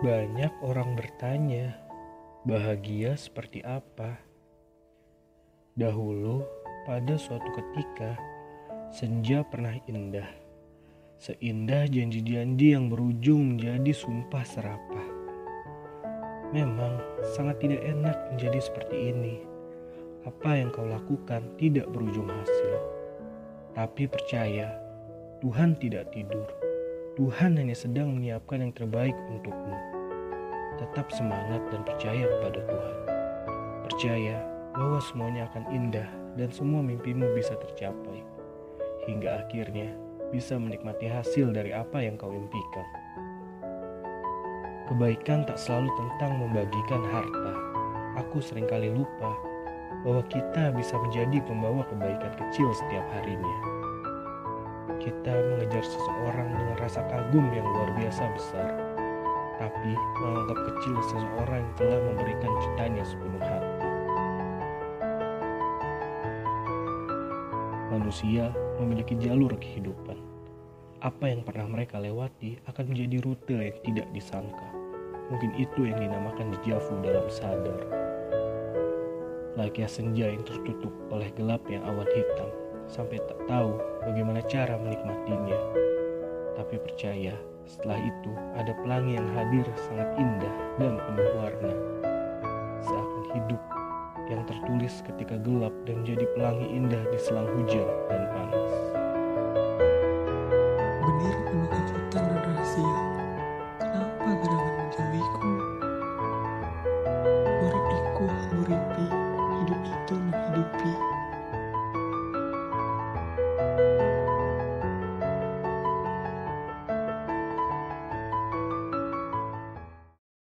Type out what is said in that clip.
Banyak orang bertanya, bahagia seperti apa? Dahulu, pada suatu ketika, senja pernah indah. Seindah janji-janji yang berujung menjadi sumpah serapah. Memang sangat tidak enak menjadi seperti ini. Apa yang kau lakukan tidak berujung hasil. Tapi percaya, Tuhan tidak tidur. Tuhan hanya sedang menyiapkan yang terbaik untukmu. Tetap semangat dan percaya kepada Tuhan. Percaya bahwa semuanya akan indah dan semua mimpimu bisa tercapai. Hingga akhirnya bisa menikmati hasil dari apa yang kau impikan. Kebaikan tak selalu tentang membagikan harta. Aku sering kali lupa bahwa kita bisa menjadi pembawa kebaikan kecil setiap harinya. Kita mengejar seseorang dengan rasa kagum yang luar biasa besar, tapi menganggap kecil seseorang yang telah memberikan cintanya sepenuh hati. Manusia memiliki jalur kehidupan. Apa yang pernah mereka lewati akan menjadi rute yang tidak disangka. Mungkin itu yang dinamakan dejavu dalam sadar. Layaknya senja yang tertutup oleh gelap yang awan hitam, sampai tak tahu bagaimana cara menikmatinya. Tapi percaya, setelah itu ada pelangi yang hadir sangat indah dan penuh warna. Seakan hidup yang tertulis ketika gelap dan menjadi pelangi indah di selang hujan dan.